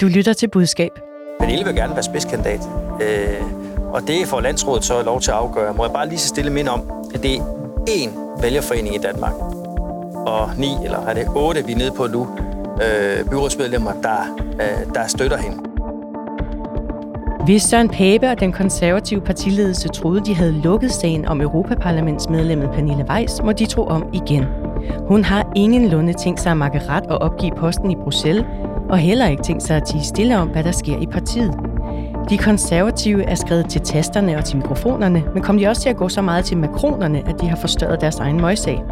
Du lytter til budskab. Pernille vil gerne være spidskandidat, øh, og det får landsrådet så lov til at afgøre. Må jeg bare lige så stille minde om, at det er én vælgerforening i Danmark, og ni, eller er det otte, vi er nede på nu, øh, byrådsmedlemmer, der, øh, der støtter hende. Hvis Søren Pape og den konservative partiledelse troede, de havde lukket sagen om Europaparlamentsmedlemmet Pernille Weiss, må de tro om igen. Hun har ingenlunde tænkt sig at makke ret og opgive posten i Bruxelles, og heller ikke tænkt sig at tige stille om, hvad der sker i partiet. De konservative er skrevet til tasterne og til mikrofonerne, men kom de også til at gå så meget til makronerne, at de har forstørret deres egen møgssag.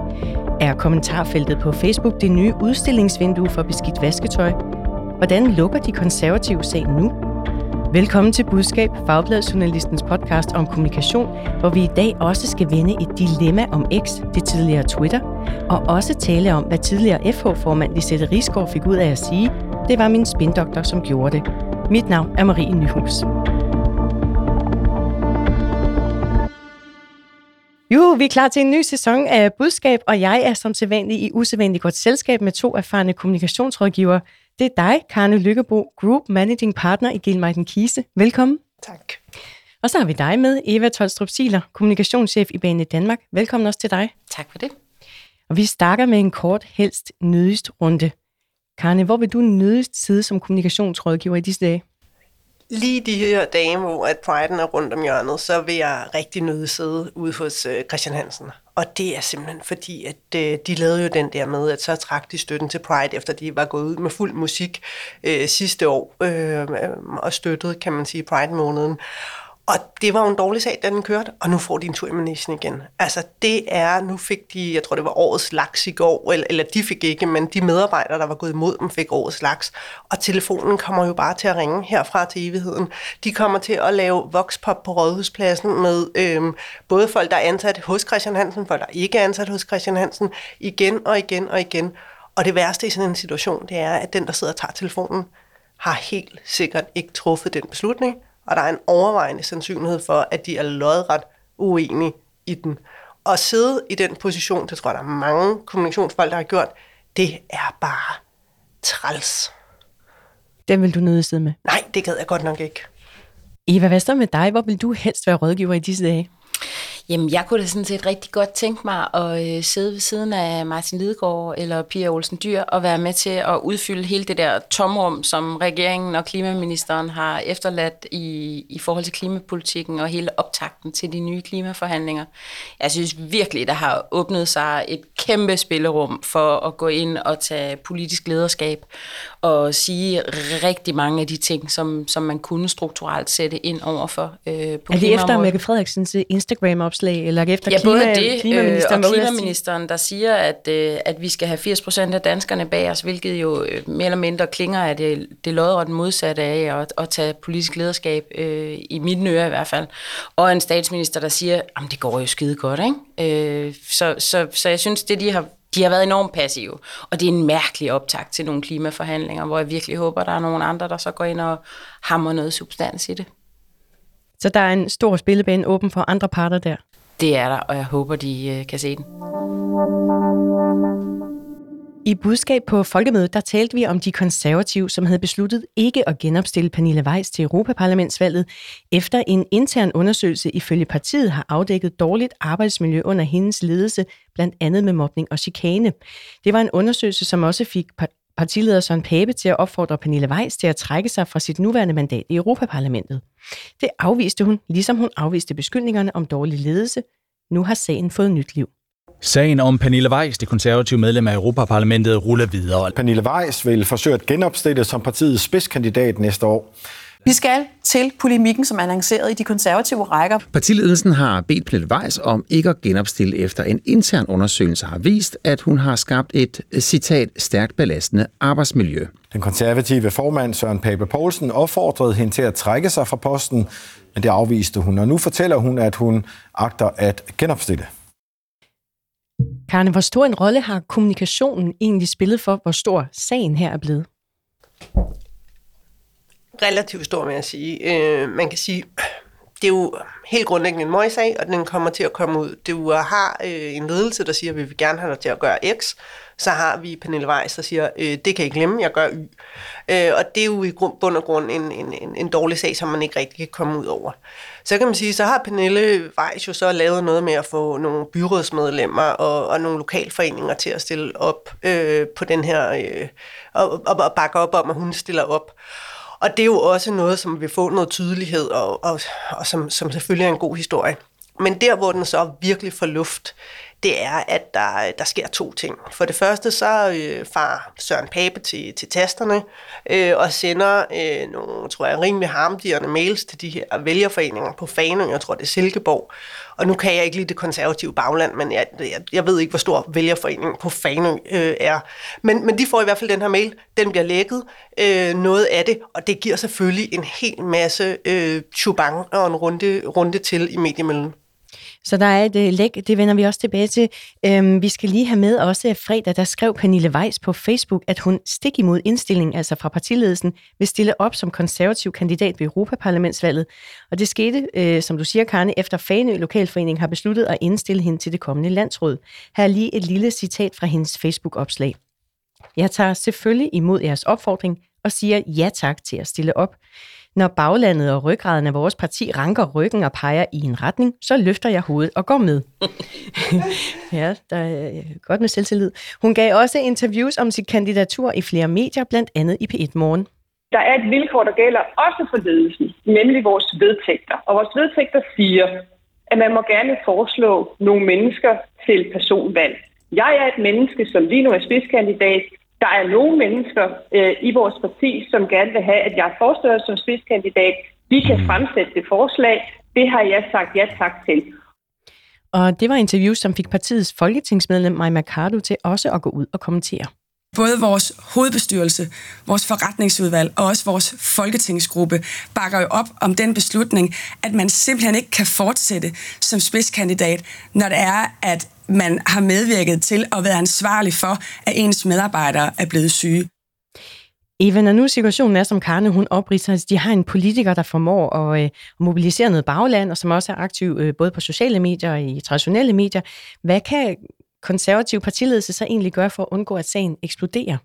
Er kommentarfeltet på Facebook det nye udstillingsvindue for beskidt vasketøj? Hvordan lukker de konservative sagen nu? Velkommen til Budskab, Fagbladjournalistens podcast om kommunikation, hvor vi i dag også skal vende et dilemma om X, det tidligere Twitter, og også tale om, hvad tidligere FH-formand Lisette Risgaard fik ud af at sige, det var min spindoktor, som gjorde det. Mit navn er Marie Nyhus. Jo, vi er klar til en ny sæson af Budskab, og jeg er som sædvanlig i usædvanligt godt selskab med to erfarne kommunikationsrådgivere. Det er dig, Karne Lykkebo, Group Managing Partner i Gilmeiden Kise. Velkommen. Tak. Og så har vi dig med, Eva Tolstrup Siler, kommunikationschef i Bane Danmark. Velkommen også til dig. Tak for det. Og vi starter med en kort, helst nødigst runde. Karne, hvor vil du nødigst sidde som kommunikationsrådgiver i disse dage? Lige de her dage, hvor at Pride'en er rundt om hjørnet, så vil jeg rigtig nødig sidde ude hos øh, Christian Hansen. Og det er simpelthen fordi, at øh, de lavede jo den der med, at så trak de støtten til Pride, efter de var gået ud med fuld musik øh, sidste år, øh, og støttede, kan man sige, Pride-måneden. Og det var jo en dårlig sag, da den kørte, og nu får de en tur i Manesien igen. Altså det er, nu fik de, jeg tror det var årets laks i går, eller, eller de fik ikke, men de medarbejdere, der var gået imod dem, fik årets laks. Og telefonen kommer jo bare til at ringe herfra til evigheden. De kommer til at lave voxpop på Rådhuspladsen med øhm, både folk, der er ansat hos Christian Hansen, folk, der ikke er ansat hos Christian Hansen, igen og igen og igen. Og det værste i sådan en situation, det er, at den, der sidder og tager telefonen, har helt sikkert ikke truffet den beslutning, og der er en overvejende sandsynlighed for, at de er lodret uenige i den. Og sidde i den position, det tror jeg, der er mange kommunikationsfolk, der har gjort, det er bare træls. Den vil du nøde sidde med? Nej, det gad jeg godt nok ikke. Eva, hvad står med dig? Hvor vil du helst være rådgiver i disse dage? Jamen, jeg kunne da sådan set rigtig godt tænke mig at øh, sidde ved siden af Martin Lidegaard eller Pia Olsen Dyr og være med til at udfylde hele det der tomrum, som regeringen og klimaministeren har efterladt i, i forhold til klimapolitikken og hele optakten til de nye klimaforhandlinger. Jeg synes virkelig, der har åbnet sig et kæmpe spillerum for at gå ind og tage politisk lederskab og sige rigtig mange af de ting, som, som man kunne strukturelt sætte ind overfor øh, på Er det efter Mette Frederiksens Instagram-opslag, eller efter ja, klima, både det, klimaministeren, øh, og klimaministeren, der siger, at, øh, at vi skal have 80% af danskerne bag os, hvilket jo øh, mere eller mindre klinger af det, det lodret modsatte af at, at tage politisk lederskab, øh, i mit øre i hvert fald. Og en statsminister, der siger, at det går jo skide godt, ikke? Øh, så, så, så jeg synes, det de har de har været enormt passive, og det er en mærkelig optakt til nogle klimaforhandlinger, hvor jeg virkelig håber, der er nogle andre, der så går ind og hammer noget substans i det. Så der er en stor spillebane åben for andre parter der? Det er der, og jeg håber, de øh, kan se den. I budskab på Folkemødet, der talte vi om de konservative, som havde besluttet ikke at genopstille Pernille Weiss til Europaparlamentsvalget, efter en intern undersøgelse ifølge partiet har afdækket dårligt arbejdsmiljø under hendes ledelse, blandt andet med mobning og chikane. Det var en undersøgelse, som også fik partileder Søren Pape til at opfordre Pernille Weiss til at trække sig fra sit nuværende mandat i Europaparlamentet. Det afviste hun, ligesom hun afviste beskyldningerne om dårlig ledelse. Nu har sagen fået nyt liv. Sagen om Pernille Weiss, det konservative medlem af Europaparlamentet, ruller videre. Pernille Weiss vil forsøge at genopstille som partiets spidskandidat næste år. Vi skal til polemikken, som er annonceret i de konservative rækker. Partiledelsen har bedt Pernille Weiss om ikke at genopstille efter en intern undersøgelse har vist, at hun har skabt et, citat, stærkt belastende arbejdsmiljø. Den konservative formand Søren Pape Poulsen opfordrede hende til at trække sig fra posten, men det afviste hun, og nu fortæller hun, at hun agter at genopstille. Karne, hvor stor en rolle har kommunikationen egentlig spillet for, hvor stor sagen her er blevet? Relativt stor, vil jeg sige. Øh, man kan sige, det er jo helt grundlæggende en møgssag, og den kommer til at komme ud. Du har øh, en ledelse, der siger, at vi vil gerne have dig til at gøre X. Så har vi Pernille Weiss, der siger, øh, det kan I glemme, jeg gør Y. Øh, og det er jo i grund, bund og grund en, en, en, en dårlig sag, som man ikke rigtig kan komme ud over. Så kan man sige, så har Pernille Weiss jo så lavet noget med at få nogle byrådsmedlemmer og, og nogle lokalforeninger til at stille op øh, på den her, øh, og, og, og bakke op om, at hun stiller op. Og det er jo også noget, som vil få noget tydelighed, og, og, og som, som selvfølgelig er en god historie. Men der, hvor den så virkelig får luft, det er, at der, der sker to ting. For det første, så øh, far Søren Pape til, til tasterne øh, og sender øh, nogle, tror jeg, rimelig harmdirrende mails til de her vælgerforeninger på Fanø, jeg tror, det er Silkeborg. Og nu kan jeg ikke lide det konservative bagland, men jeg, jeg, jeg ved ikke, hvor stor vælgerforeningen på Fanø øh, er. Men, men de får i hvert fald den her mail, den bliver lækket, øh, noget af det, og det giver selvfølgelig en hel masse øh, chubang og en runde, runde til i mediemøllen. Så der er et uh, læk, det vender vi også tilbage til. Øhm, vi skal lige have med også øh, fredag, der skrev Pernille Weiss på Facebook, at hun stik imod indstillingen, altså fra partiledelsen, vil stille op som konservativ kandidat ved Europaparlamentsvalget. Og det skete, øh, som du siger, Karne, efter Faneø Lokalforening har besluttet at indstille hende til det kommende landsråd. Her er lige et lille citat fra hendes Facebook-opslag. Jeg tager selvfølgelig imod jeres opfordring og siger ja tak til at stille op. Når baglandet og ryggraden af vores parti ranker ryggen og peger i en retning, så løfter jeg hovedet og går med. ja, der er øh, godt med selvtillid. Hun gav også interviews om sit kandidatur i flere medier, blandt andet i P1 Morgen. Der er et vilkår, der gælder også for ledelsen, nemlig vores vedtægter. Og vores vedtægter siger, at man må gerne foreslå nogle mennesker til personvalg. Jeg er et menneske, som lige nu er spidskandidat, der er nogle mennesker øh, i vores parti, som gerne vil have, at jeg forestår som spidskandidat. Vi kan mm. fremsætte det forslag. Det har jeg sagt ja tak til. Og det var interview, som fik partiets folketingsmedlem Maja Mercado til også at gå ud og kommentere. Både vores hovedbestyrelse, vores forretningsudvalg og også vores folketingsgruppe bakker jo op om den beslutning, at man simpelthen ikke kan fortsætte som spidskandidat, når det er, at man har medvirket til at være ansvarlig for, at ens medarbejdere er blevet syge. Eva, når nu situationen er, som Karne hun opriser, altså de har en politiker, der formår at, øh, mobilisere noget bagland, og som også er aktiv øh, både på sociale medier og i traditionelle medier. Hvad kan konservativ partiledelse så egentlig gøre for at undgå, at sagen eksploderer?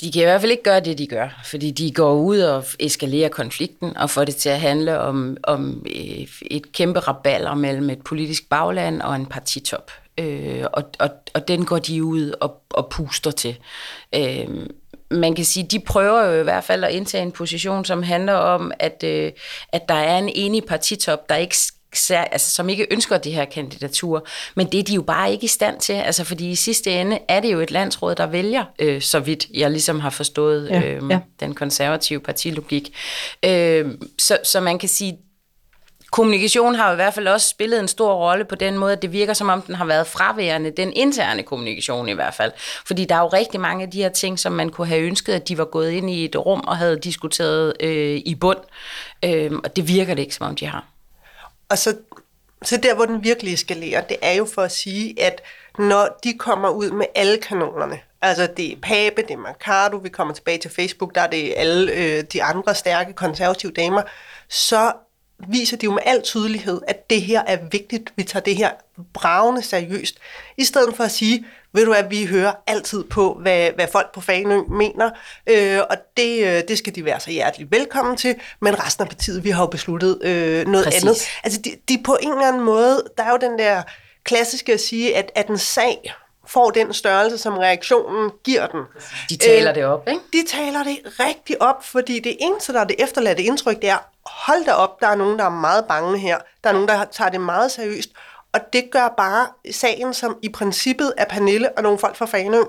De kan i hvert fald ikke gøre det, de gør, fordi de går ud og eskalerer konflikten og får det til at handle om, om øh, et kæmpe raballer mellem et politisk bagland og en partitop. Øh, og, og, og den går de ud og, og puster til. Øh, man kan sige, de prøver jo i hvert fald at indtage en position, som handler om, at, øh, at der er en enig partitop, der ikke altså, som ikke ønsker de her kandidaturer. Men det er de jo bare ikke i stand til, altså fordi i sidste ende er det jo et landsråd, der vælger, øh, så vidt jeg ligesom har forstået ja, øh, ja. den konservative partilogik. Øh, så, så man kan sige, Kommunikation har jo i hvert fald også spillet en stor rolle på den måde, at det virker som om den har været fraværende, den interne kommunikation i hvert fald. Fordi der er jo rigtig mange af de her ting, som man kunne have ønsket, at de var gået ind i et rum og havde diskuteret øh, i bund. Øh, og det virker det ikke, som om de har. Og så, så der, hvor den virkelig eskalerer, det er jo for at sige, at når de kommer ud med alle kanonerne, altså det er Pape, det er Mercado, vi kommer tilbage til Facebook, der er det alle øh, de andre stærke konservative damer, så viser de jo med al tydelighed, at det her er vigtigt, vi tager det her bravende seriøst, i stedet for at sige, ved du at vi hører altid på, hvad, hvad folk på Fanø mener, øh, og det, øh, det skal de være så hjerteligt velkommen til, men resten af partiet, vi har jo besluttet øh, noget Præcis. andet. Altså, de, de på en eller anden måde, der er jo den der klassiske at sige, at, at en sag får den størrelse, som reaktionen giver den. De taler øh, det op, ikke? De taler det rigtig op, fordi det eneste, der er det efterladte indtryk, det er, hold da op, der er nogen, der er meget bange her. Der er nogen, der tager det meget seriøst. Og det gør bare sagen, som i princippet er Pernille og nogle folk fra Fanø,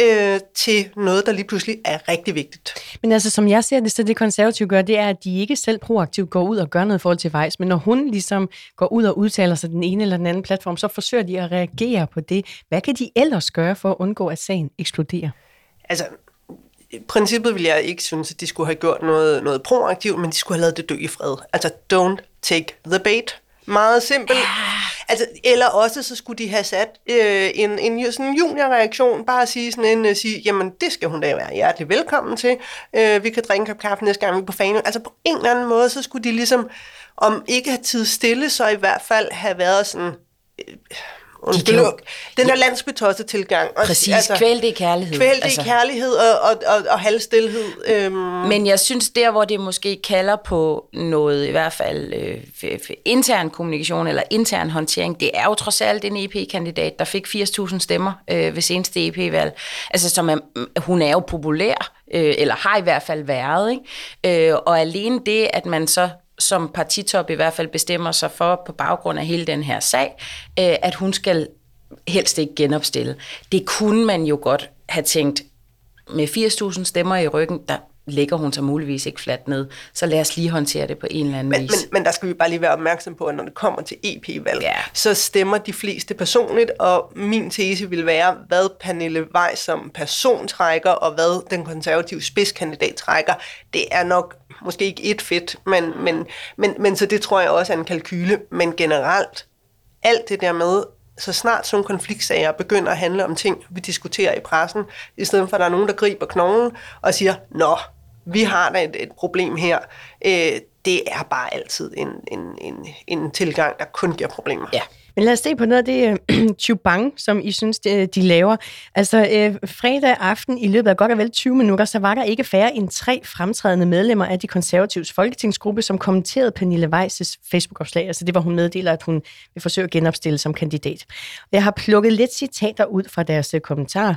øh, til noget, der lige pludselig er rigtig vigtigt. Men altså, som jeg ser det, så det konservative gør, det er, at de ikke selv proaktivt går ud og gør noget i forhold til Vejs, men når hun ligesom går ud og udtaler sig den ene eller den anden platform, så forsøger de at reagere på det. Hvad kan de ellers gøre for at undgå, at sagen eksploderer? Altså, i princippet vil jeg ikke synes, at de skulle have gjort noget, noget proaktivt, men de skulle have lavet det dø i fred. Altså, don't take the bait. Meget simpelt. Altså, eller også så skulle de have sat øh, en, en sådan juniorreaktion, bare at sige sådan en, at sige, jamen det skal hun da være hjertelig velkommen til. Øh, vi kan drikke en kop kaffe næste gang vi er på fanen. Altså på en eller anden måde, så skulle de ligesom, om ikke have tid stille, så i hvert fald have været sådan... Øh, Undskyld, jo, den der landsbytosset tilgang. Præcis, altså, kvæl det i kærlighed. Kvæl det altså. i kærlighed og, og, og, og halvstilhed. Øhm. Men jeg synes, der hvor det måske kalder på noget, i hvert fald øh, intern kommunikation eller intern håndtering, det er jo trods alt en EP-kandidat, der fik 80.000 stemmer øh, ved seneste EP-valg. Altså, som er, hun er jo populær, øh, eller har i hvert fald været. Ikke? Øh, og alene det, at man så som partitop i hvert fald bestemmer sig for på baggrund af hele den her sag, øh, at hun skal helst ikke genopstille. Det kunne man jo godt have tænkt, med 80.000 stemmer i ryggen, der lægger hun sig muligvis ikke fladt ned. Så lad os lige håndtere det på en eller anden men, vis. Men, men der skal vi bare lige være opmærksom på, at når det kommer til EP-valg, ja. så stemmer de fleste personligt, og min tese vil være, hvad Pernille Weiss som person trækker, og hvad den konservative spidskandidat trækker. Det er nok måske ikke et fedt, men, men, men, men så det tror jeg også er en kalkyle. Men generelt, alt det der med, så snart sådan konfliktsager begynder at handle om ting, vi diskuterer i pressen, i stedet for at der er nogen, der griber knoglen og siger, nå, vi har da et, et problem her. Øh, det er bare altid en, en, en, en tilgang, der kun giver problemer. Ja. Men lad os se på noget af det uh, chubang, som I synes, de, de laver. Altså, uh, fredag aften i løbet af godt og vel 20 minutter, så var der ikke færre end tre fremtrædende medlemmer af de konservatives folketingsgruppe, som kommenterede Pernille Weiss' Facebook-opslag. Altså, det var hun meddeler, at hun vil forsøge at genopstille som kandidat. Jeg har plukket lidt citater ud fra deres uh, kommentarer.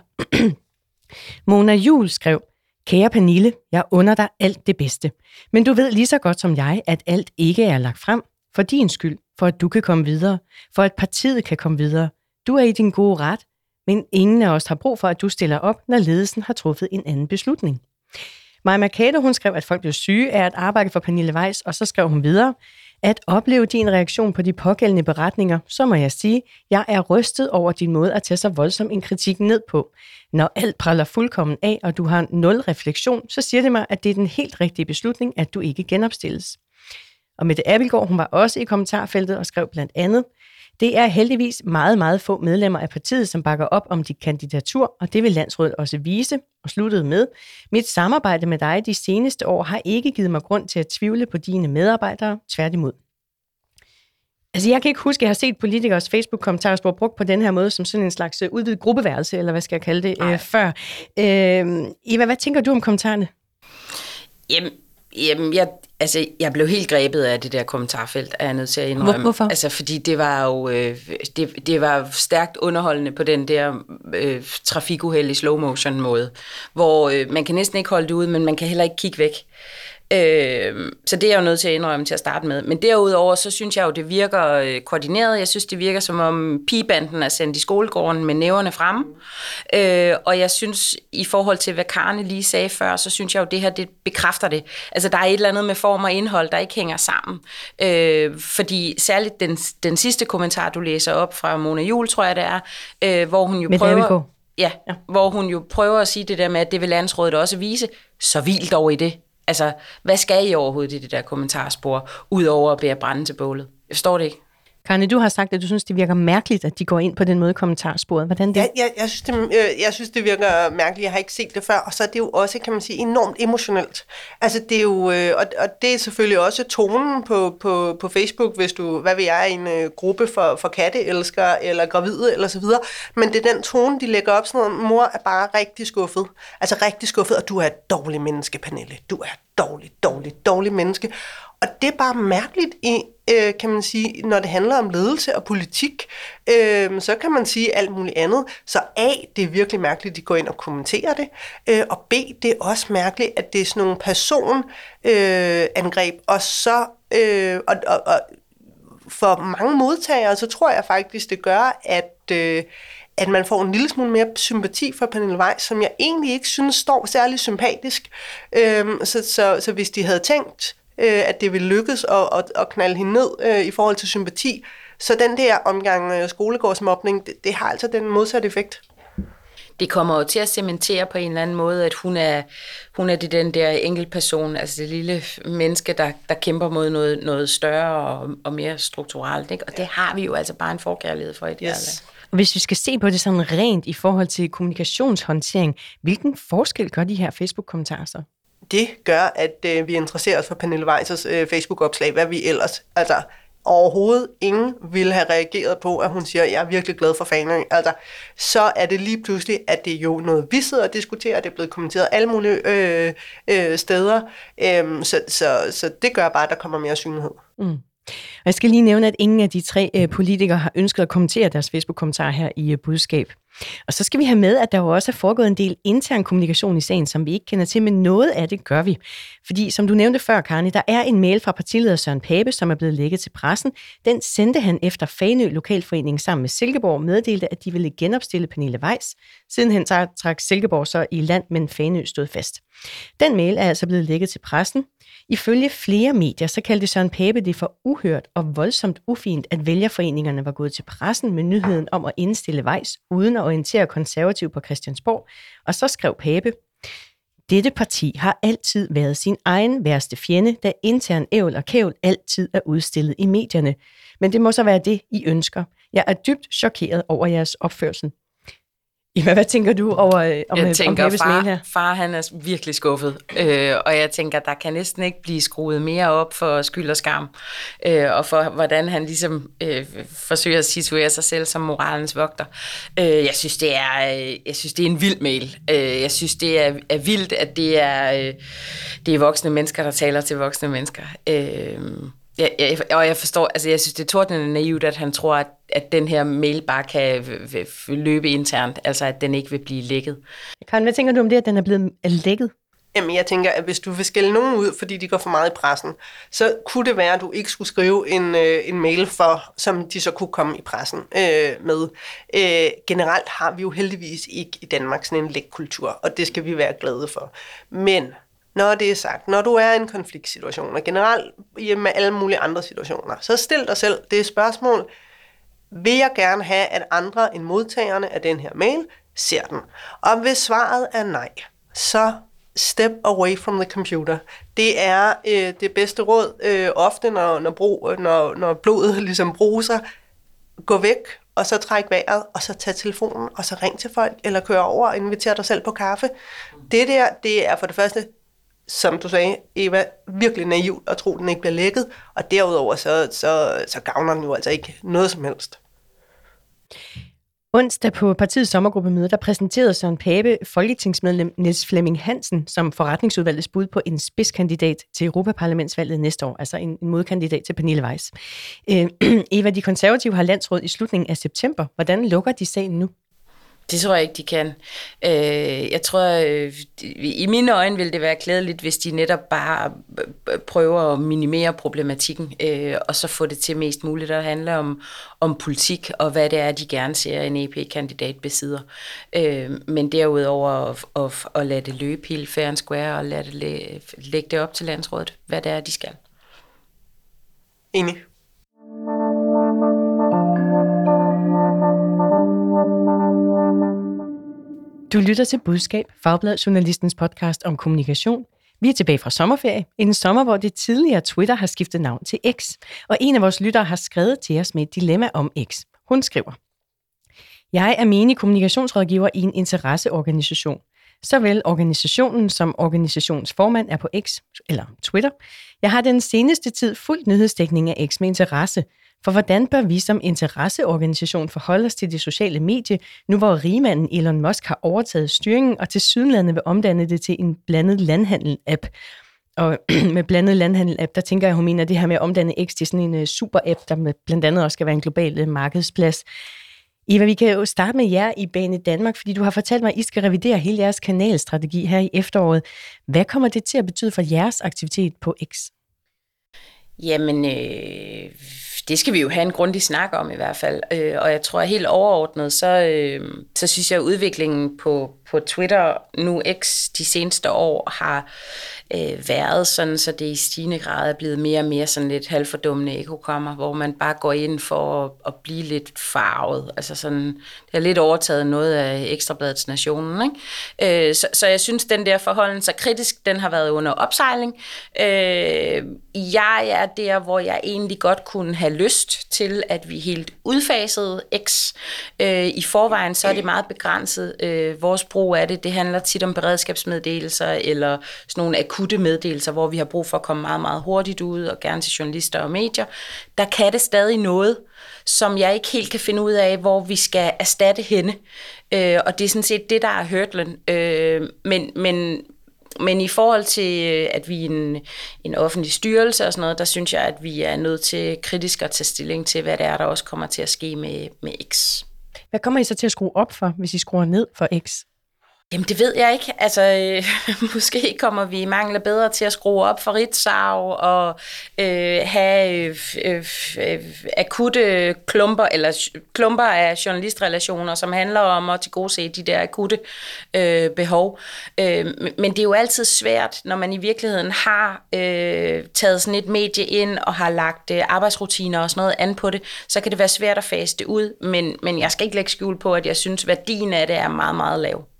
Mona Jul skrev, Kære Pernille, jeg under dig alt det bedste. Men du ved lige så godt som jeg, at alt ikke er lagt frem. For din skyld, for at du kan komme videre, for at partiet kan komme videre. Du er i din gode ret, men ingen af os har brug for, at du stiller op, når ledelsen har truffet en anden beslutning. Maja Mercado, hun skrev, at folk blev syge af at arbejde for Pernille Weiss, og så skrev hun videre, at opleve din reaktion på de pågældende beretninger, så må jeg sige, jeg er rystet over din måde at tage så voldsom en kritik ned på. Når alt praller fuldkommen af, og du har nul refleksion, så siger det mig, at det er den helt rigtige beslutning, at du ikke genopstilles. Og Mette Abelgaard, hun var også i kommentarfeltet og skrev blandt andet, det er heldigvis meget, meget få medlemmer af partiet, som bakker op om dit kandidatur, og det vil landsrådet også vise, og sluttede med. Mit samarbejde med dig de seneste år har ikke givet mig grund til at tvivle på dine medarbejdere, tværtimod. Altså, jeg kan ikke huske, at jeg har set politikers Facebook-kommentarer brugt på den her måde, som sådan en slags øh, udvidet gruppeværelse, eller hvad skal jeg kalde det, øh, før. Øh, Eva, hvad tænker du om kommentarerne? Jamen, Jamen, jeg, altså, jeg blev helt grebet af det der kommentarfelt, er jeg nødt til at indrømme. Hvorfor? Altså, fordi det var jo øh, det, det var stærkt underholdende på den der øh, trafikuheld i slow motion måde, hvor øh, man kan næsten ikke holde det ud, men man kan heller ikke kigge væk. Øh, så det er jeg jo nødt til at indrømme til at starte med. Men derudover, så synes jeg jo, det virker øh, koordineret. Jeg synes, det virker som om pigebanden er sendt i skolegården med næverne frem. Øh, og jeg synes, i forhold til, hvad Karne lige sagde før, så synes jeg jo, det her det bekræfter det. Altså, der er et eller andet med form og indhold, der ikke hænger sammen. Øh, fordi særligt den, den sidste kommentar, du læser op fra Mona Jul, tror jeg det er, øh, hvor hun jo med prøver... Ja, ja, hvor hun jo prøver at sige det der med, at det vil landsrådet også vise. Så vildt over i det. Altså, hvad skal I overhovedet i det der kommentarspor, udover at bære brænde til bålet? Jeg forstår det ikke. Karne, du har sagt, at du synes, det virker mærkeligt, at de går ind på den måde kommentarsporet. Hvordan det? Ja, jeg, jeg, synes, det, øh, jeg synes, det virker mærkeligt. Jeg har ikke set det før. Og så er det jo også, kan man sige, enormt emotionelt. Altså, det er jo, øh, og, og det er selvfølgelig også tonen på, på, på Facebook, hvis du, hvad vil jeg, en øh, gruppe for, for katteelskere eller gravide eller så videre. Men det er den tone, de lægger op sådan noget. Mor er bare rigtig skuffet. Altså rigtig skuffet, og du er et dårligt menneske, Pernille. Du er et dårligt, dårligt, dårligt menneske. Og det er bare mærkeligt, i, øh, kan man sige, når det handler om ledelse og politik, øh, så kan man sige alt muligt andet. Så A, det er virkelig mærkeligt, at de går ind og kommenterer det, øh, og B, det er også mærkeligt, at det er sådan nogle personangreb, øh, og så, øh, og, og, og for mange modtagere, så tror jeg faktisk, det gør, at, øh, at man får en lille smule mere sympati for Pernille Weiss, som jeg egentlig ikke synes står særlig sympatisk. Øh, så, så, så hvis de havde tænkt, øh, at det vil lykkes at, at, at knalde hende ned øh, i forhold til sympati. Så den der omgang øh, skolegårdsmobning, det, det har altså den modsatte effekt. det kommer jo til at cementere på en eller anden måde, at hun er, hun er det den der enkeltperson, altså det lille menneske, der, der kæmper mod noget, noget større og, og mere strukturelt. Ikke? Og det har vi jo altså bare en forkærlighed for i det yes. her land. Hvis vi skal se på det sådan rent i forhold til kommunikationshåndtering, hvilken forskel gør de her Facebook-kommentarer så? Det gør, at øh, vi interesserer os for Pernille Weissers øh, Facebook-opslag, hvad vi ellers... Altså, overhovedet ingen ville have reageret på, at hun siger, at jeg er virkelig glad for Fanø. Altså, så er det lige pludselig, at det er jo noget, vi sidder og diskuterer. Det er blevet kommenteret alle mulige øh, øh, steder. Øhm, så, så, så det gør bare, at der kommer mere synlighed. Mm. Og jeg skal lige nævne, at ingen af de tre øh, politikere har ønsket at kommentere deres Facebook-kommentar her i øh, budskab. Og så skal vi have med, at der jo også er foregået en del intern kommunikation i sagen, som vi ikke kender til, men noget af det gør vi. Fordi som du nævnte før, Karni, der er en mail fra partileder Søren Pape, som er blevet lægget til pressen. Den sendte han efter Fanø Lokalforening sammen med Silkeborg meddelte, at de ville genopstille Pernille Weiss. Sidenhen trak Silkeborg så i land, men Fanø stod fast. Den mail er altså blevet lægget til pressen. Ifølge flere medier, så kaldte Søren Pape det for uhørt og voldsomt ufint, at vælgerforeningerne var gået til pressen med nyheden om at indstille Vejs, uden at orientere konservativ på Christiansborg. Og så skrev Pape, dette parti har altid været sin egen værste fjende, da intern ævl og kævl altid er udstillet i medierne. Men det må så være det, I ønsker. Jeg er dybt chokeret over jeres opførsel. Eva, hvad tænker du over øh, om, jeg øh, tænker, om far, her? far han er virkelig skuffet, øh, og jeg tænker, der kan næsten ikke blive skruet mere op for skyld og skam, øh, og for hvordan han ligesom øh, forsøger at situere sig selv som moralens vogter. Øh, jeg synes, det er, øh, jeg synes, det er en vild mail. Øh, jeg synes, det er, er vildt, at det er, øh, det er voksne mennesker, der taler til voksne mennesker. Øh, Ja, ja, og jeg forstår, altså jeg synes, det er tordnende naivt, at han tror, at, at den her mail bare kan løbe internt, altså at den ikke vil blive lækket. Karen, hvad tænker du om det, at den er blevet lækket? Jamen, jeg tænker, at hvis du vil skælde nogen ud, fordi de går for meget i pressen, så kunne det være, at du ikke skulle skrive en, øh, en mail for, som de så kunne komme i pressen øh, med. Øh, generelt har vi jo heldigvis ikke i Danmark sådan en lækkultur, og det skal vi være glade for. Men når det er sagt, når du er i en konfliktsituation, og generelt med alle mulige andre situationer, så stil dig selv det spørgsmål, vil jeg gerne have, at andre end modtagerne af den her mail ser den? Og hvis svaret er nej, så step away from the computer. Det er øh, det bedste råd øh, ofte, når, når, bro, når, når blodet ligesom bruser. Gå væk, og så træk vejret, og så tag telefonen, og så ring til folk, eller kør over og inviter dig selv på kaffe. Det der, det er for det første som du sagde, Eva, virkelig naivt at tro, at den ikke bliver lækket, og derudover så, så, så gavner den jo altså ikke noget som helst. Onsdag på partiets sommergruppemøde, der præsenterede Søren Pape folketingsmedlem Niels Flemming Hansen som forretningsudvalgets bud på en spidskandidat til Europaparlamentsvalget næste år, altså en, en modkandidat til Pernille Weiss. Øh, Eva, de konservative har landsråd i slutningen af september. Hvordan lukker de sagen nu? Det tror jeg ikke, de kan. Øh, jeg tror, øh, i mine øjne vil det være klædeligt, hvis de netop bare øh, prøver at minimere problematikken, øh, og så få det til mest muligt at handle om, om politik, og hvad det er, de gerne ser, en EP-kandidat besidder. Øh, men derudover at, at, at lade det løbe helt fair and square, og lade det lægge det op til landsrådet, hvad det er, de skal. Enig. Du lytter til Budskab, Fagblad Journalistens podcast om kommunikation. Vi er tilbage fra sommerferie, en sommer, hvor det tidligere Twitter har skiftet navn til X. Og en af vores lyttere har skrevet til os med et dilemma om X. Hun skriver, Jeg er menig kommunikationsrådgiver i en interesseorganisation. Såvel organisationen som organisationsformand er på X, eller Twitter. Jeg har den seneste tid fuldt nyhedsdækning af X med interesse – for hvordan bør vi som interesseorganisation forholde os til de sociale medier, nu hvor rigmanden Elon Musk har overtaget styringen og til sydenlandet vil omdanne det til en blandet landhandel-app? Og med blandet landhandel-app, der tænker jeg, hun mener det her med at omdanne X til sådan en øh, super-app, der med blandt andet også skal være en global øh, markedsplads. Eva, vi kan jo starte med jer i Bane Danmark, fordi du har fortalt mig, at I skal revidere hele jeres kanalstrategi her i efteråret. Hvad kommer det til at betyde for jeres aktivitet på X? Jamen, øh, det skal vi jo have en grundig snak om i hvert fald. Øh, og jeg tror at helt overordnet, så, øh, så synes jeg, at udviklingen på, på Twitter nu X de seneste år har øh, været sådan, så det i stigende grad er blevet mere og mere sådan lidt halvfordummende ekokammer, hvor man bare går ind for at, at blive lidt farvet. Altså sådan, det har lidt overtaget noget af Ekstrabladets Nationen. Ikke? Øh, så, så jeg synes, den der forholden sig kritisk, den har været under opsejling. Øh, jeg er der, hvor jeg egentlig godt kunne have lyst til, at vi helt udfasede X. Øh, I forvejen så er det meget begrænset. Øh, vores brug af det, det handler tit om beredskabsmeddelelser eller sådan nogle akutte meddelelser, hvor vi har brug for at komme meget, meget hurtigt ud, og gerne til journalister og medier. Der kan det stadig noget, som jeg ikke helt kan finde ud af, hvor vi skal erstatte henne. Øh, og det er sådan set det, der er hørtlen. Øh, men, men, men i forhold til, øh, at vi er en, en offentlig styrelse og sådan noget, der synes jeg, at vi er nødt til kritisk at tage stilling til, hvad det er, der også kommer til at ske med, med X. Hvad kommer I så til at skrue op for, hvis I skruer ned for X? Jamen, det ved jeg ikke. Altså, øh, måske kommer vi mangler bedre til at skrue op for Ritzau og øh, have øh, øh, øh akutte klumper, eller klumper af journalistrelationer, som handler om at tilgodese de der akutte øh, behov. Øh, men det er jo altid svært, når man i virkeligheden har øh, taget sådan et medie ind og har lagt øh, arbejdsrutiner og sådan noget an på det, så kan det være svært at fase det ud. Men, men jeg skal ikke lægge skjul på, at jeg synes, værdien af det er meget, meget lav.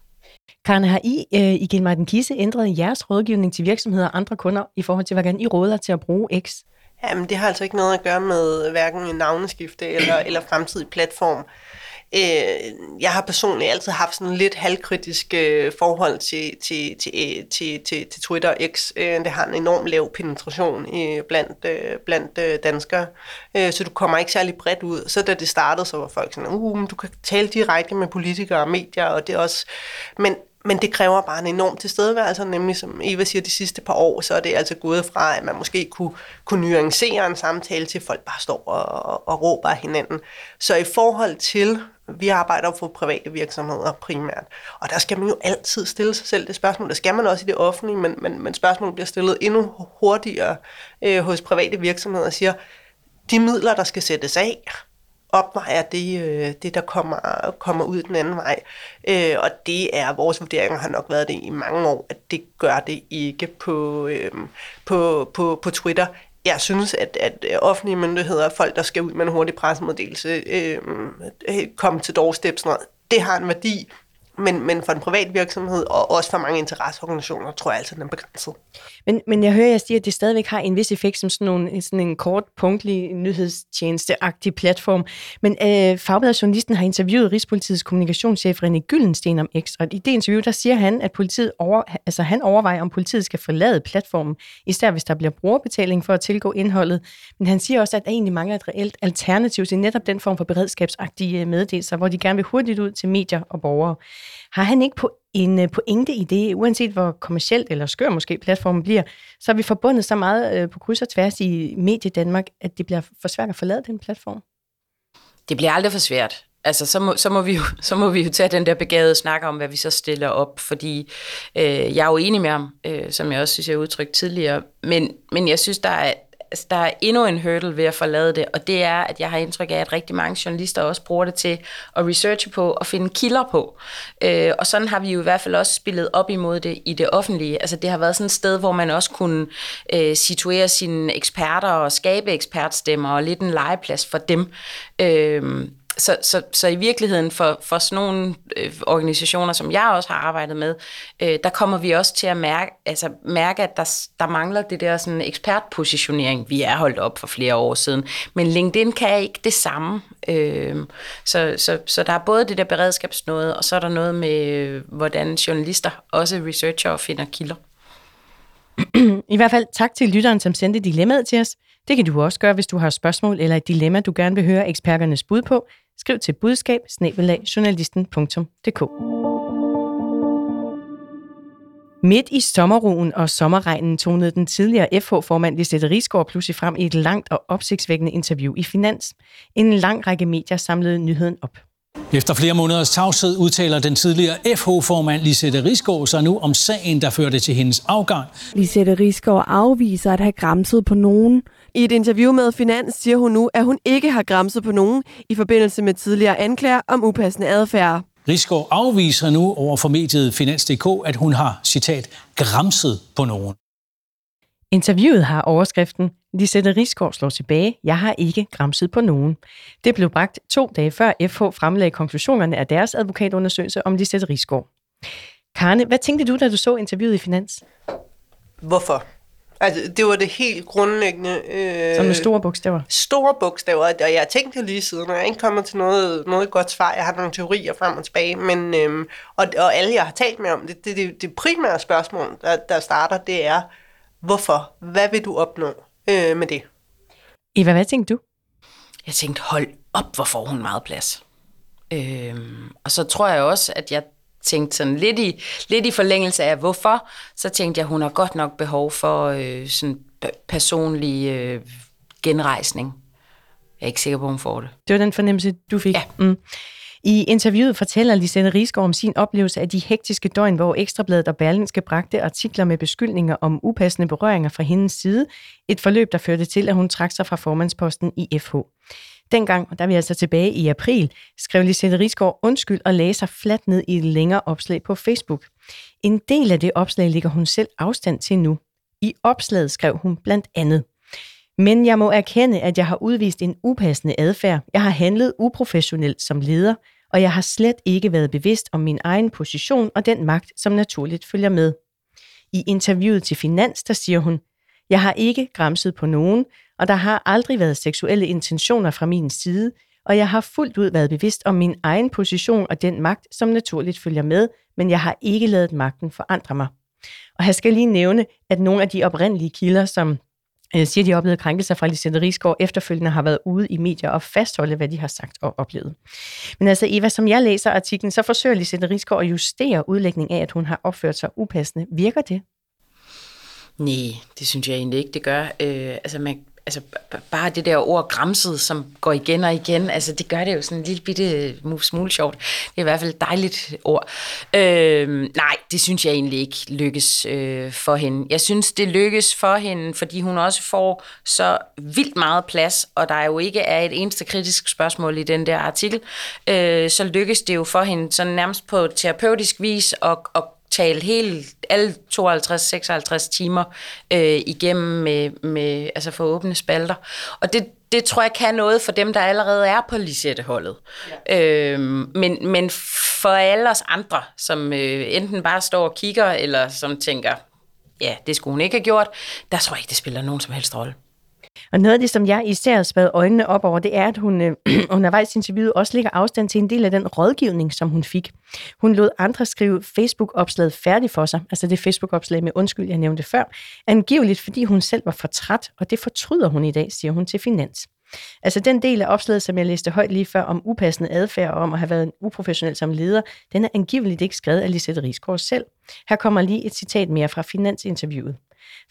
Karen, har I øh, i Genmartin Kise ændret jeres rådgivning til virksomheder og andre kunder i forhold til, hvordan I råder til at bruge X? Jamen, det har altså ikke noget at gøre med hverken navneskifte eller, eller fremtidig platform. Øh, jeg har personligt altid haft sådan lidt halvkritisk øh, forhold til, til, til, til, til, til Twitter X. Øh, det har en enorm lav penetration øh, blandt, øh, blandt danskere, så du kommer ikke særlig bredt ud. Så da det startede, så var folk sådan, uh, du kan tale direkte med politikere og medier, og det er også... Men men det kræver bare en enorm tilstedeværelse, nemlig som Eva siger, de sidste par år, så er det altså gået fra, at man måske kunne, kunne nuancere en samtale til, at folk bare står og, og råber af hinanden. Så i forhold til, vi arbejder for private virksomheder primært, og der skal man jo altid stille sig selv det spørgsmål. Der skal man også i det offentlige, men, men, men spørgsmålet bliver stillet endnu hurtigere øh, hos private virksomheder og siger, de midler, der skal sættes af, opvejer det, øh, det der kommer, kommer ud den anden vej. Øh, og det er, vores vurderinger har nok været det i mange år, at det gør det ikke på, øh, på, på, på Twitter. Jeg synes, at, at offentlige myndigheder, folk, der skal ud med en hurtig pressemeddelelse, øh, øh komme til doorstep, sådan noget, det har en værdi, men, men for en privat virksomhed, og også for mange interesseorganisationer, tror jeg altså, den er begrænset. Men, men jeg hører jer sige, at det stadigvæk har en vis effekt som sådan, nogle, sådan en kort, punktlig, nyhedstjeneste-agtig platform. Men øh, Fagbladet Journalisten har interviewet Rigspolitiets kommunikationschef René Gyllensten om X, og i det interview, der siger han, at politiet over, altså, han overvejer, om politiet skal forlade platformen, især hvis der bliver brugerbetaling for at tilgå indholdet. Men han siger også, at der egentlig mangler et reelt alternativ til netop den form for beredskabsagtige øh, meddelelser, hvor de gerne vil hurtigt ud til medier og borgere. Har han ikke på en øh, pointe i det, uanset hvor kommercielt eller skør måske platformen bliver, så er vi forbundet så meget øh, på kryds og tværs i Medie Danmark, at det bliver for svært at forlade den platform? Det bliver aldrig for svært. Altså, så må, så, må vi jo, så må vi jo tage den der begavede snak om, hvad vi så stiller op, fordi øh, jeg er jo enig med ham, øh, som jeg også synes, jeg har udtrykt tidligere, men, men jeg synes, der er, altså, der er endnu en hurdle ved at forlade det, og det er, at jeg har indtryk af, at rigtig mange journalister også bruger det til at researche på og finde kilder på. Øh, og sådan har vi jo i hvert fald også spillet op imod det i det offentlige. Altså det har været sådan et sted, hvor man også kunne øh, situere sine eksperter og skabe ekspertstemmer og lidt en legeplads for dem. Øh, så, så, så i virkeligheden for, for sådan nogle øh, organisationer, som jeg også har arbejdet med, øh, der kommer vi også til at mærke, altså, mærke at der, der mangler det der sådan ekspertpositionering. Vi er holdt op for flere år siden, men LinkedIn kan ikke det samme. Øh, så, så, så der er både det der beredskabsnåde, og så er der noget med, øh, hvordan journalister, også researcher, finder kilder. I hvert fald tak til lytteren, som sendte dilemmaet til os. Det kan du også gøre, hvis du har spørgsmål eller et dilemma, du gerne vil høre eksperternes bud på. Skriv til budskab Midt i sommerroen og sommerregnen tonede den tidligere FH-formand Lisette Risgaard pludselig frem i et langt og opsigtsvækkende interview i Finans. En lang række medier samlede nyheden op. Efter flere måneders tavshed udtaler den tidligere FH-formand Lisette Risgaard sig nu om sagen, der førte til hendes afgang. Lisette Risgaard afviser at have græmset på nogen. I et interview med Finans siger hun nu, at hun ikke har græmset på nogen i forbindelse med tidligere anklager om upassende adfærd. Risgaard afviser nu over for mediet Finans.dk, at hun har, citat, græmset på nogen. Interviewet har overskriften Lisette Risgaard slår tilbage. Jeg har ikke græmset på nogen. Det blev bragt to dage før FH fremlagde konklusionerne af deres advokatundersøgelse om Lisette Risgaard. Karne, hvad tænkte du, da du så interviewet i Finans? Hvorfor? Altså, det var det helt grundlæggende... Øh, Som med store bogstaver? Store bogstaver, og jeg tænkte lige siden, og jeg ikke kommet til noget, noget godt svar. Jeg har nogle teorier frem og tilbage, men, øhm, og, og alle, jeg har talt med om det, det, det, det primære spørgsmål, der, der starter, det er, hvorfor? Hvad vil du opnå øh, med det? Eva, hvad tænkte du? Jeg tænkte, hold op, hvor får hun meget plads. Øhm, og så tror jeg også, at jeg tænkte sådan lidt i, lidt i forlængelse af, hvorfor, så tænkte jeg, hun har godt nok behov for øh, sådan personlig øh, genrejsning. Jeg er ikke sikker på, hun får det. Det var den fornemmelse, du fik? Ja. Mm. I interviewet fortæller Lisette Rigsgaard om sin oplevelse af de hektiske døgn, hvor Ekstrabladet og Berlinske bragte artikler med beskyldninger om upassende berøringer fra hendes side. Et forløb, der førte til, at hun trak sig fra formandsposten i FH. Dengang, der er vi altså tilbage i april, skrev Lisette Rigsgaard undskyld og lagde sig fladt ned i et længere opslag på Facebook. En del af det opslag ligger hun selv afstand til nu. I opslaget skrev hun blandt andet. Men jeg må erkende, at jeg har udvist en upassende adfærd. Jeg har handlet uprofessionelt som leder, og jeg har slet ikke været bevidst om min egen position og den magt, som naturligt følger med. I interviewet til Finans, der siger hun, jeg har ikke græmset på nogen, og der har aldrig været seksuelle intentioner fra min side, og jeg har fuldt ud været bevidst om min egen position og den magt, som naturligt følger med, men jeg har ikke lavet magten forandre mig. Og jeg skal lige nævne, at nogle af de oprindelige kilder, som øh, siger, de oplevede krænkelser fra Lisette Rigsgaard, efterfølgende har været ude i medier og fastholde, hvad de har sagt og oplevet. Men altså, Eva, som jeg læser artiklen, så forsøger Lisette Rigsgaard at justere udlægningen af, at hun har opført sig upassende. Virker det? Nej, det synes jeg egentlig ikke, det gør. Øh, altså, man, altså, bare det der ord græmset, som går igen og igen, altså det gør det jo sådan en lille bitte smule sjovt. Det er i hvert fald et dejligt ord. Øh, nej, det synes jeg egentlig ikke lykkes øh, for hende. Jeg synes, det lykkes for hende, fordi hun også får så vildt meget plads, og der jo ikke er et eneste kritisk spørgsmål i den der artikel, øh, så lykkes det jo for hende sådan nærmest på terapeutisk vis at, at tale hele, alle 52-56 timer øh, igennem med, med, altså for åbne spalter. Og det, det tror jeg kan noget for dem, der allerede er på Lisette-holdet. Ja. Øhm, men, men for alle os andre, som øh, enten bare står og kigger, eller som tænker, ja, det skulle hun ikke have gjort, der tror jeg ikke, det spiller nogen som helst rolle. Og noget af det, som jeg især har spadet øjnene op over, det er, at hun øh, undervejs i interviewet også lægger afstand til en del af den rådgivning, som hun fik. Hun lod andre skrive Facebook-opslaget færdigt for sig, altså det Facebook-opslag med undskyld, jeg nævnte før, angiveligt fordi hun selv var for træt, og det fortryder hun i dag, siger hun til Finans. Altså den del af opslaget, som jeg læste højt lige før, om upassende adfærd og om at have været en uprofessionel som leder, den er angiveligt ikke skrevet af Lisette Rigsgaard selv. Her kommer lige et citat mere fra Finansinterviewet.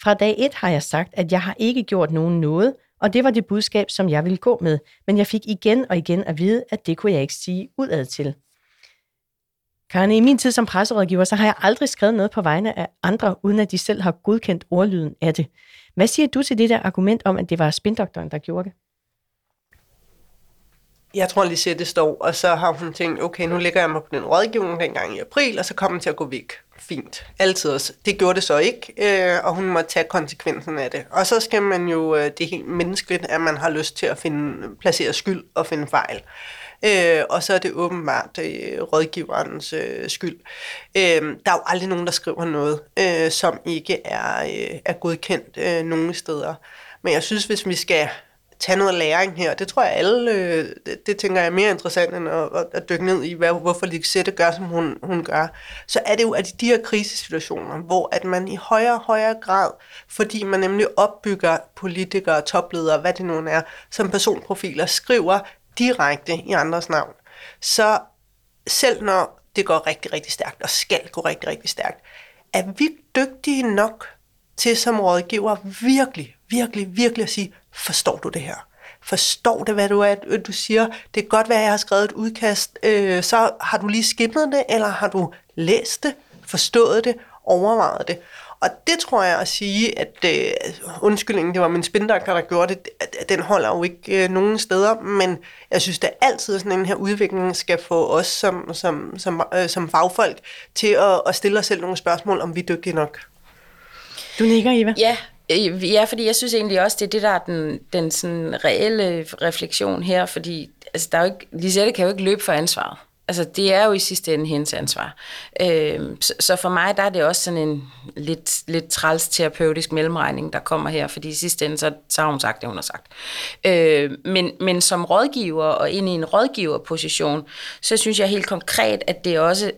Fra dag et har jeg sagt, at jeg har ikke gjort nogen noget, og det var det budskab, som jeg ville gå med, men jeg fik igen og igen at vide, at det kunne jeg ikke sige udad til. Karne, i min tid som presserådgiver, så har jeg aldrig skrevet noget på vegne af andre, uden at de selv har godkendt ordlyden af det. Hvad siger du til det der argument om, at det var spindoktoren, der gjorde det? Jeg tror, lige det står, og så har hun tænkt, okay, nu lægger jeg mig på den rådgivning dengang i april, og så kommer den til at gå væk. Fint. Altid også. Det gjorde det så ikke, øh, og hun må tage konsekvensen af det. Og så skal man jo, øh, det er helt menneskeligt, at man har lyst til at finde, placere skyld og finde fejl. Øh, og så er det åbenbart øh, rådgiverens øh, skyld. Øh, der er jo aldrig nogen, der skriver noget, øh, som ikke er, øh, er godkendt øh, nogen steder. Men jeg synes, hvis vi skal tage noget læring her. Det tror jeg alle, øh, det, det tænker jeg er mere interessant end at, at, at dykke ned i, hvad, hvorfor Lixette gør, som hun, hun gør. Så er det jo at i de her krisesituationer, hvor at man i højere og højere grad, fordi man nemlig opbygger politikere, topledere, hvad det nu er, som personprofiler, skriver direkte i andres navn. Så selv når det går rigtig, rigtig stærkt, og skal gå rigtig, rigtig stærkt, er vi dygtige nok til som rådgiver virkelig, virkelig, virkelig at sige, forstår du det her? Forstår det, hvad du, er, du siger? Det kan godt være, at jeg har skrevet et udkast. Øh, så har du lige skimmet det, eller har du læst det, forstået det, overvejet det? Og det tror jeg at sige, at øh, undskyldningen, det var min spindoktor, der gjorde det, at den holder jo ikke øh, nogen steder, men jeg synes, at altid sådan en her udvikling skal få os som, som, som, øh, som fagfolk til at, at stille os selv nogle spørgsmål, om vi er dygtige nok. Du nikker, Eva? Ja, Øh, Øh, ja, fordi jeg synes egentlig også, det er det, der er den, den sådan reelle refleksion her, fordi altså, der er jo ikke, Lisette kan jo ikke løbe for ansvaret. Altså, det er jo i sidste ende hendes ansvar. Øh, så, så for mig, der er det også sådan en lidt, lidt træls terapeutisk mellemregning, der kommer her, fordi i sidste ende, så, så har hun sagt det, hun har sagt. Øh, men, men som rådgiver og ind i en rådgiverposition, så synes jeg helt konkret, at det også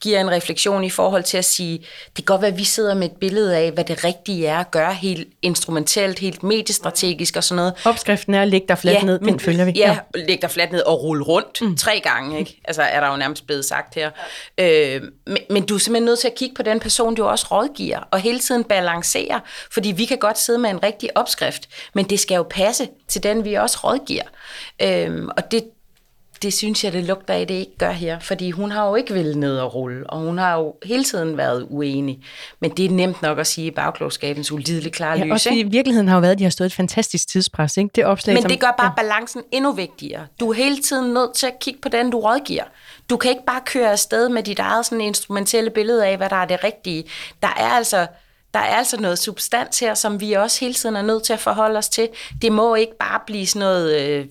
giver en refleksion i forhold til at sige, det kan godt være, at vi sidder med et billede af, hvad det rigtige er at gøre helt instrumentelt, helt mediestrategisk og sådan noget. Opskriften er lægge dig fladt Ja, ned, den men- følger vi. Ja, læg dig fladt ned og rulle rundt mm. tre gange, ikke? Altså er der jo nærmest blevet sagt her. Øh, men, men du er simpelthen nødt til at kigge på den person, du også rådgiver, og hele tiden balancere, fordi vi kan godt sidde med en rigtig opskrift, men det skal jo passe til den, vi også rådgiver. Øh, og det, det synes jeg, det lugter af, det ikke gør her, fordi hun har jo ikke ville ned og rulle, og hun har jo hele tiden været uenig. Men det er nemt nok at sige i bagklogskabens ulideligt klare Ja, lys, også ikke? virkeligheden har jo været, at de har stået et fantastisk tidspres. Ikke? Det opslag, Men som, det gør bare ja. balancen endnu vigtigere. Du er hele tiden nødt til at kigge på den, du rådgiver. Du kan ikke bare køre afsted med dit eget sådan instrumentelle billede af, hvad der er det rigtige. Der er altså der er altså noget substans her, som vi også hele tiden er nødt til at forholde os til. Det må ikke bare blive sådan noget øh,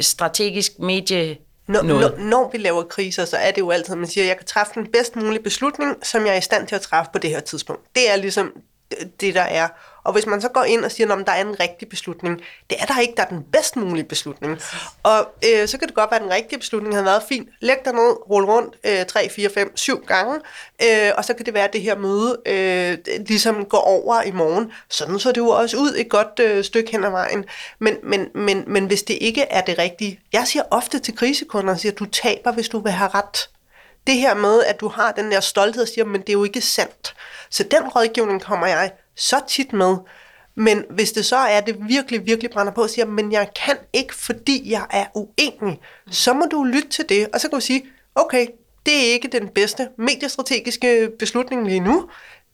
strategisk medie Når, noget. når, når vi laver kriser, så er det jo altid, at man siger, at jeg kan træffe den bedst mulige beslutning, som jeg er i stand til at træffe på det her tidspunkt. Det er ligesom det, der er. Og hvis man så går ind og siger, at der er en rigtig beslutning, det er der ikke, der er den bedst mulige beslutning. Og øh, så kan det godt være, at den rigtige beslutning havde været fint. Læg dig ned, rul rundt øh, 3, 4, 5, 7 gange, øh, og så kan det være, at det her møde øh, ligesom går over i morgen. Sådan så det jo også ud et godt øh, stykke hen ad vejen. Men, men, men, men hvis det ikke er det rigtige, jeg siger ofte til krisekunder, siger, du taber, hvis du vil have ret. Det her med, at du har den der stolthed og siger, men det er jo ikke sandt. Så den rådgivning kommer jeg så tit med. Men hvis det så er, at det virkelig, virkelig brænder på og siger, men jeg kan ikke, fordi jeg er uenig, så må du lytte til det. Og så kan du sige, okay, det er ikke den bedste mediestrategiske beslutning lige nu,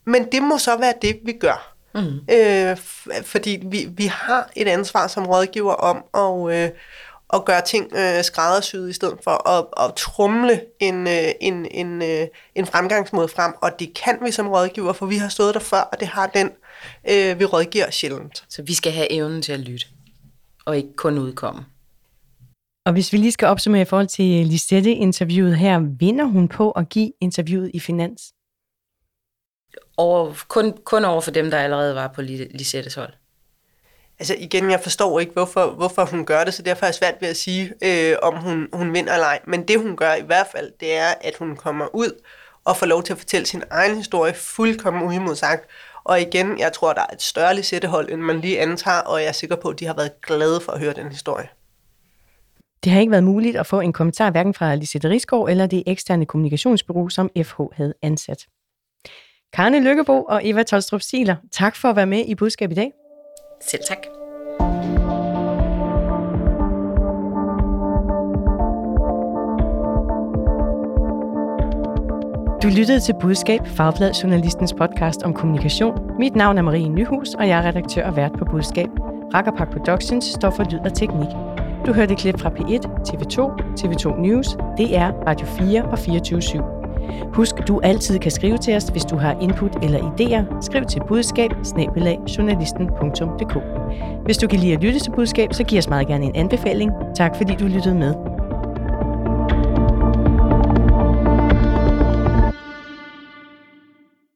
men det må så være det, vi gør. Mm. Øh, fordi vi, vi har et ansvar som rådgiver om at, øh, at gøre ting øh, skræddersyet i stedet for at, at trumle en, øh, en, en, øh, en fremgangsmåde frem. Og det kan vi som rådgiver, for vi har stået der før, og det har den, øh, vi rådgiver sjældent. Så vi skal have evnen til at lytte, og ikke kun udkomme. Og hvis vi lige skal opsummere i forhold til Lisette-interviewet her, vinder hun på at give interviewet i Finans? Over, kun, kun over for dem, der allerede var på Li- Lisettes hold. Altså igen, jeg forstår ikke, hvorfor, hvorfor hun gør det, så derfor er jeg svært ved at sige, øh, om hun, hun vinder eller ej. Men det hun gør i hvert fald, det er, at hun kommer ud og får lov til at fortælle sin egen historie fuldkommen uimodsagt. Og igen, jeg tror, der er et større Lisette-hold, end man lige antager, og jeg er sikker på, at de har været glade for at høre den historie. Det har ikke været muligt at få en kommentar hverken fra Lisette Risgaard eller det eksterne kommunikationsbureau, som FH havde ansat. Karne Lykkebo og Eva Tolstrup Siler, tak for at være med i Budskab i dag. Selv tak. Du lyttede til Budskab, Fagblad Journalistens podcast om kommunikation. Mit navn er Marie Nyhus, og jeg er redaktør og vært på Budskab. Rakkerpark Productions står for lyd og teknik. Du hørte et klip fra P1, TV2, TV2 News, DR, Radio 4 og 24 /7. Husk, du altid kan skrive til os, hvis du har input eller idéer. Skriv til budskab Hvis du kan lide at lytte til budskab, så giv os meget gerne en anbefaling. Tak fordi du lyttede med.